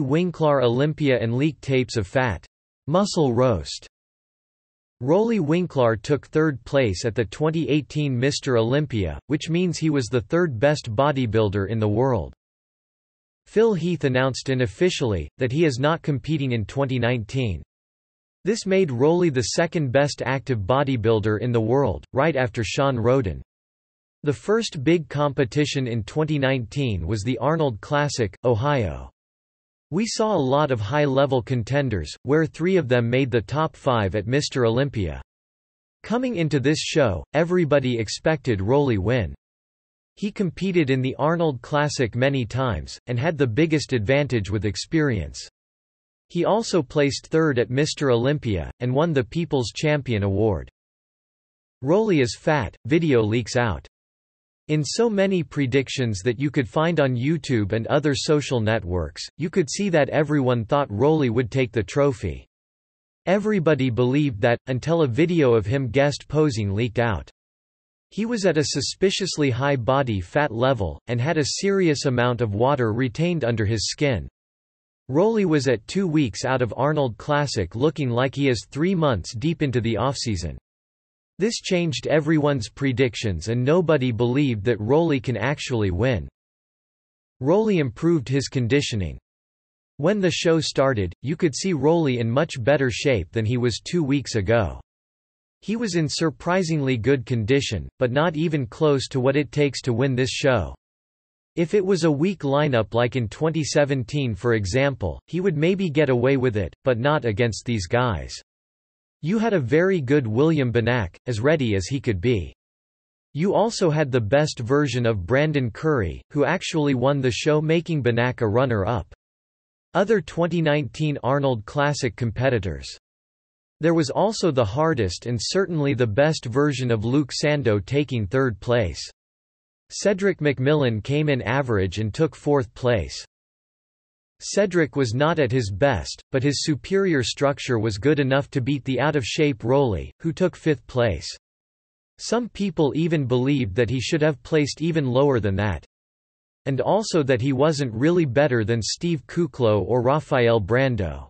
Winklaar Olympia and leak tapes of fat. Muscle roast. Roelly Winklaar took third place at the 2018 Mr. Olympia, which means he was the third best bodybuilder in the world. Phil Heath announced unofficially, that he is not competing in 2019. This made Roelly the second best active bodybuilder in the world, right after Shawn Rhoden. The first big competition in 2019 was the Arnold Classic, Ohio. We saw a lot of high-level contenders, where three of them made the top five at Mr. Olympia. Coming into this show, everybody expected Roelly win. He competed in the Arnold Classic many times, and had the biggest advantage with experience. He also placed third at Mr. Olympia, and won the People's Champion Award. Roelly is fat, video leaks out. In so many predictions that you could find on YouTube and other social networks, you could see that everyone thought Roelly would take the trophy. Everybody believed that, until a video of him guest posing leaked out. He was at a suspiciously high body fat level, and had a serious amount of water retained under his skin. Roelly was at two weeks out of Arnold Classic looking like he is three months deep into the offseason. This changed everyone's predictions and nobody believed that Roelly can actually win. Roelly improved his conditioning. When the show started, you could see Roelly in much better shape than he was two weeks ago. He was in surprisingly good condition, but not even close to what it takes to win this show. If it was a weak lineup like in 2017 for example, he would maybe get away with it, but not against these guys. You had a very good William Bonac, as ready as he could be. You also had the best version of Brandon Curry, who actually won the show making Bonac a runner-up. Other 2019 Arnold Classic competitors. There was also the hardest and certainly the best version of Luke Sandoe taking third place. Cedric McMillan came in average and took fourth place. Cedric was not at his best, but his superior structure was good enough to beat the out-of-shape Roelly, who took fifth place. Some people even believed that he should have placed even lower than that. And also that he wasn't really better than Steve Kuclo or Rafael Brandão.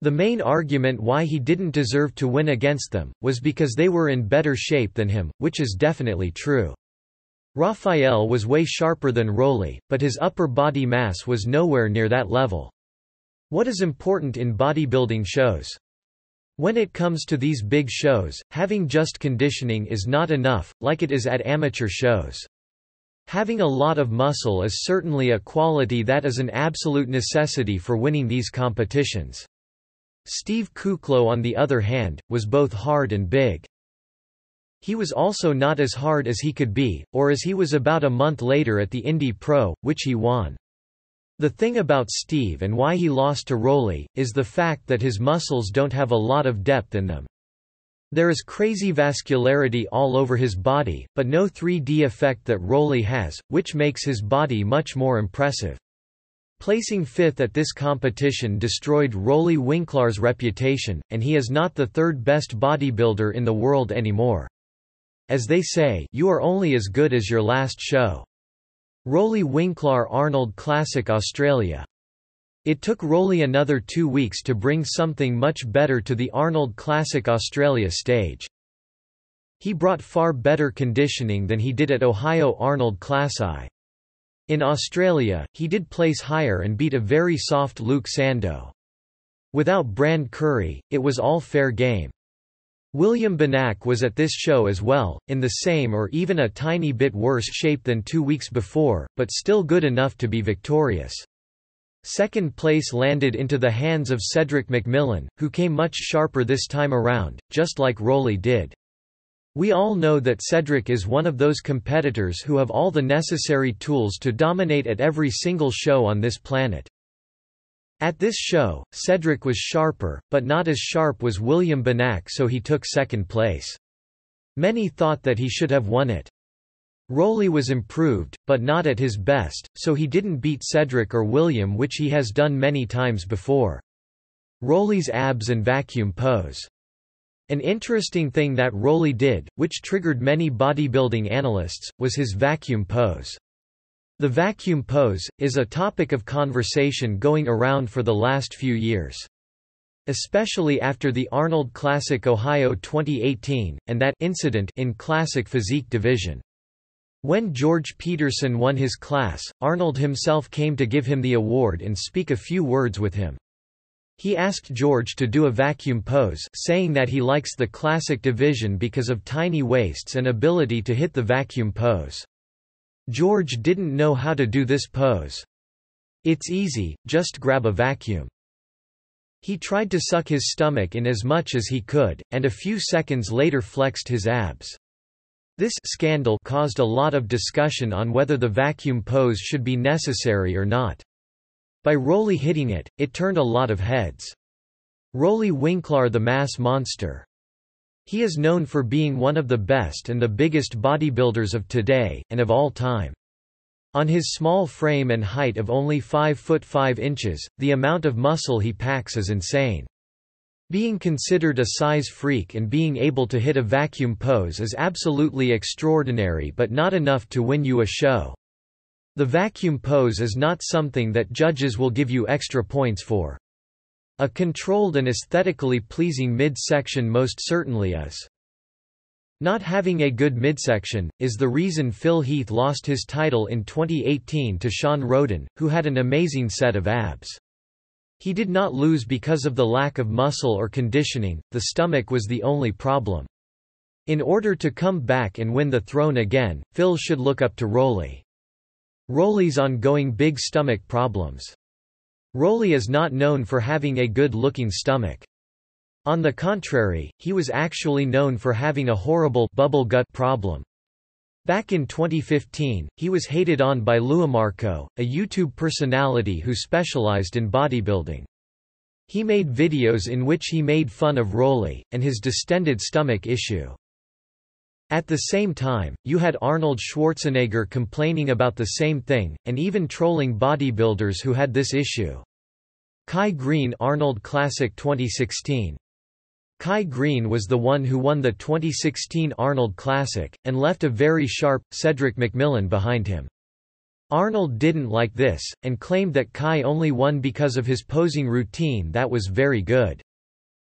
The main argument why he didn't deserve to win against them, was because they were in better shape than him, which is definitely true. Raphael was way sharper than Roelly, but his upper body mass was nowhere near that level. What is important in bodybuilding shows? When it comes to these big shows, having just conditioning is not enough, like it is at amateur shows. Having a lot of muscle is certainly a quality that is an absolute necessity for winning these competitions. Steve Kuclo on the other hand, was both hard and big. He was also not as hard as he could be, or as he was about a month later at the Indy Pro, which he won. The thing about Steve and why he lost to Roelly, is the fact that his muscles don't have a lot of depth in them. There is crazy vascularity all over his body, but no 3D effect that Roelly has, which makes his body much more impressive. Placing fifth at this competition destroyed Roelly Winklaar's reputation, and he is not the third best bodybuilder in the world anymore. As they say, you are only as good as your last show. Roelly Winklaar Arnold Classic Australia. It took Roelly another two weeks to bring something much better to the Arnold Classic Australia stage. He brought far better conditioning than he did at Ohio Arnold Classic. In Australia, he did place higher and beat a very soft Luke Sandoe. Without Brand Curry, it was all fair game. William Bonac was at this show as well, in the same or even a tiny bit worse shape than two weeks before, but still good enough to be victorious. Second place landed into the hands of Cedric McMillan, who came much sharper this time around, just like Roelly did. We all know that Cedric is one of those competitors who have all the necessary tools to dominate at every single show on this planet. At this show, Cedric was sharper, but not as sharp was William Bonac so he took second place. Many thought that he should have won it. Roelly was improved, but not at his best, so he didn't beat Cedric or William which he has done many times before. Roelly's abs and vacuum pose. An interesting thing that Roelly did, which triggered many bodybuilding analysts, was his vacuum pose. The vacuum pose, is a topic of conversation going around for the last few years. Especially after the Arnold Classic Ohio 2018, and that incident in Classic Physique Division. When George Peterson won his class, Arnold himself came to give him the award and speak a few words with him. He asked George to do a vacuum pose saying that he likes the classic division because of tiny waists and ability to hit the vacuum pose. George didn't know how to do this pose. It's easy, just grab a vacuum. He tried to suck his stomach in as much as he could, and a few seconds later flexed his abs. This scandal caused a lot of discussion on whether the vacuum pose should be necessary or not. By Roelly hitting it, it turned a lot of heads. Roelly Winklaar the mass monster. He is known for being one of the best and the biggest bodybuilders of today, and of all time. On his small frame and height of only 5 foot 5 inches, the amount of muscle he packs is insane. Being considered a size freak and being able to hit a vacuum pose is absolutely extraordinary but not enough to win you a show. The vacuum pose is not something that judges will give you extra points for. A controlled and aesthetically pleasing midsection most certainly is. Not having a good midsection, is the reason Phil Heath lost his title in 2018 to Shawn Rhoden, who had an amazing set of abs. He did not lose because of the lack of muscle or conditioning, the stomach was the only problem. In order to come back and win the throne again, Phil should look up to Roelly. Roelly's ongoing big stomach problems. Roelly is not known for having a good-looking stomach. On the contrary, he was actually known for having a horrible bubble gut problem. Back in 2015, he was hated on by Luimarco, a YouTube personality who specialized in bodybuilding. He made videos in which he made fun of Roelly, and his distended stomach issue. At the same time, you had Arnold Schwarzenegger complaining about the same thing, and even trolling bodybuilders who had this issue. Kai Greene Arnold Classic 2016 Kai Greene was the one who won the 2016 Arnold Classic, and left a very sharp, Cedric McMillan behind him. Arnold didn't like this, and claimed that Kai only won because of his posing routine that was very good.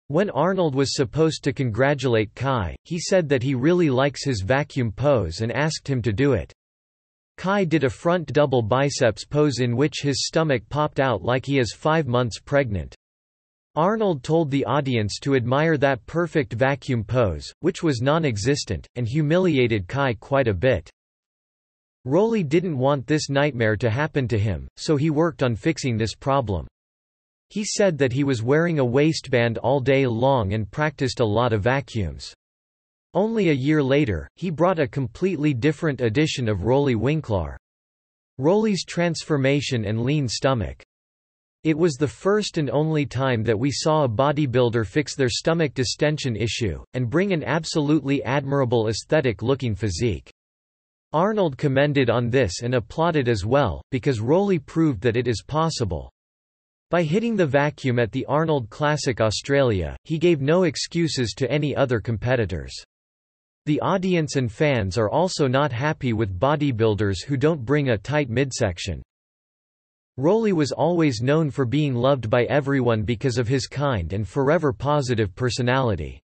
When Arnold was supposed to congratulate Kai, he said that he really likes his vacuum pose and asked him to do it. Kai did a front double biceps pose in which his stomach popped out like he is five months pregnant. Arnold told the audience to admire that perfect vacuum pose, which was non-existent, and humiliated Kai quite a bit. Roelly didn't want this nightmare to happen to him, so he worked on fixing this problem. He said that he was wearing a waistband all day long and practiced a lot of vacuums. Only a year later, he brought a completely different edition of Roelly Winklaar. Roelly's transformation and lean stomach. It was the first and only time that we saw a bodybuilder fix their stomach distension issue, and bring an absolutely admirable aesthetic-looking physique. Arnold commended on this and applauded as well, because Roelly proved that it is possible. By hitting the vacuum at the Arnold Classic Australia, he gave no excuses to any other competitors. The audience and fans are also not happy with bodybuilders who don't bring a tight midsection. Roelly was always known for being loved by everyone because of his kind and forever positive personality.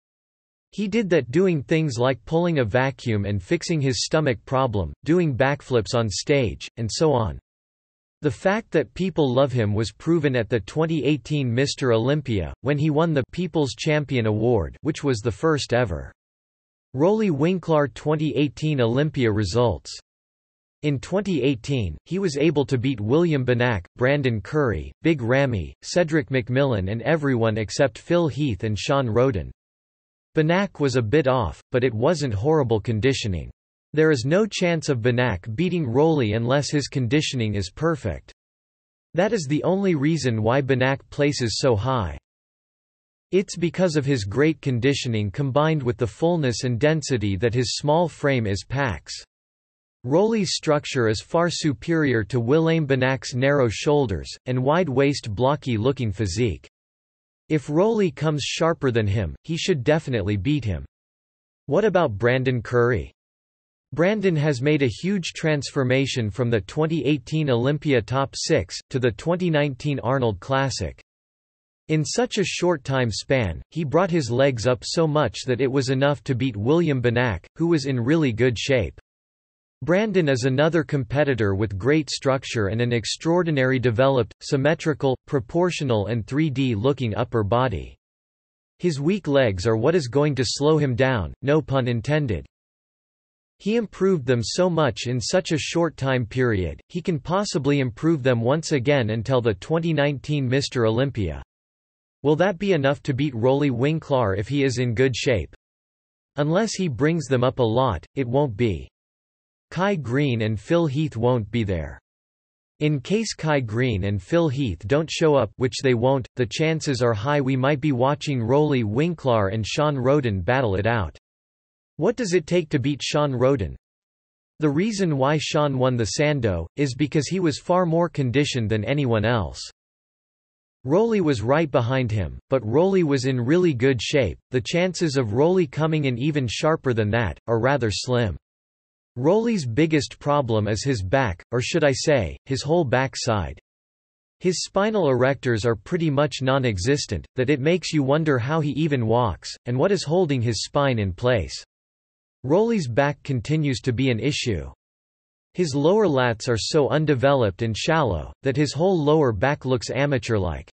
He did that doing things like pulling a vacuum and fixing his stomach problem, doing backflips on stage, and so on. The fact that people love him was proven at the 2018 Mr. Olympia, when he won the People's Champion Award which was the first ever. Roelly Winklaar 2018 Olympia results in 2018, he was able to beat William Bonac, Brandon Curry, Big Ramy, Cedric McMillan and everyone except Phil Heath and Shawn Rhoden. Bonac was a bit off, but it wasn't horrible conditioning. There is no chance of Bonac beating Roelly unless his conditioning is perfect. That is the only reason why Bonac places so high. It's because of his great conditioning combined with the fullness and density that his small frame is packs. Roelly's structure is far superior to William Bonac's narrow shoulders, and wide-waist blocky-looking physique. If Roelly comes sharper than him, he should definitely beat him. What about Brandon Curry? Brandon has made a huge transformation from the 2018 Olympia Top 6, to the 2019 Arnold Classic. In such a short time span, he brought his legs up so much that it was enough to beat William Bonac, who was in really good shape. Brandon is another competitor with great structure and an extraordinary developed, symmetrical, proportional and 3D-looking upper body. His weak legs are what is going to slow him down, no pun intended. He improved them so much in such a short time period, he can possibly improve them once again until the 2019 Mr. Olympia. Will that be enough to beat Roelly Winklaar if he is in good shape? Unless he brings them up a lot, it won't be. Kai Greene and Phil Heath won't be there. In case Kai Greene and Phil Heath don't show up which they won't, the chances are high we might be watching Roelly Winklaar and Shawn Rhoden battle it out. What does it take to beat Shawn Rhoden? The reason why Shawn won the Sandow, is because he was far more conditioned than anyone else. Roelly was right behind him, but Roelly was in really good shape. The chances of Roelly coming in even sharper than that, are rather slim. Roelly's biggest problem is his back, or should I say, his whole backside. His spinal erectors are pretty much non-existent, that it makes you wonder how he even walks, and what is holding his spine in place. Roelly's back continues to be an issue. His lower lats are so undeveloped and shallow, that his whole lower back looks amateur-like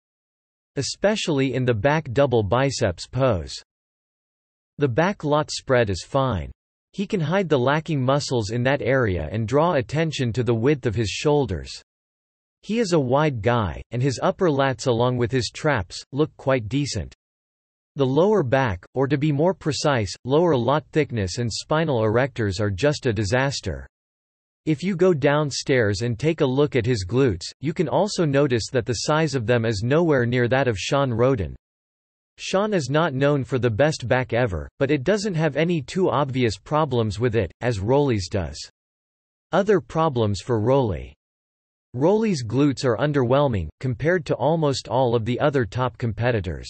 especially in the back double biceps pose. The back lat spread is fine. He can hide the lacking muscles in that area and draw attention to the width of his shoulders. He is a wide guy, and his upper lats along with his traps, look quite decent. The lower back, or to be more precise, lower lat thickness and spinal erectors are just a disaster. If you go downstairs and take a look at his glutes, you can also notice that the size of them is nowhere near that of Shawn Rhoden. Shawn is not known for the best back ever, but it doesn't have any too obvious problems with it, as Roelly's does. Other problems for Roelly. Roelly's glutes are underwhelming, compared to almost all of the other top competitors.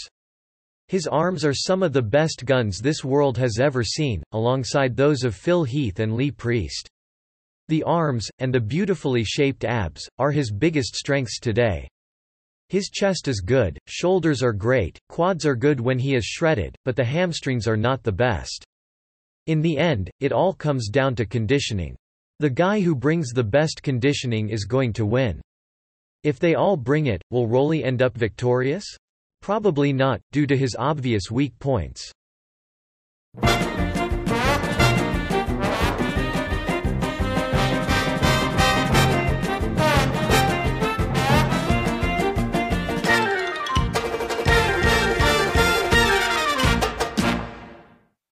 His arms are some of the best guns this world has ever seen, alongside those of Phil Heath and Lee Priest. The arms, and the beautifully shaped abs, are his biggest strengths today. His chest is good, shoulders are great, quads are good when he is shredded, but the hamstrings are not the best. In the end, it all comes down to conditioning. The guy who brings the best conditioning is going to win. If they all bring it, will Roelly end up victorious? Probably not, due to his obvious weak points.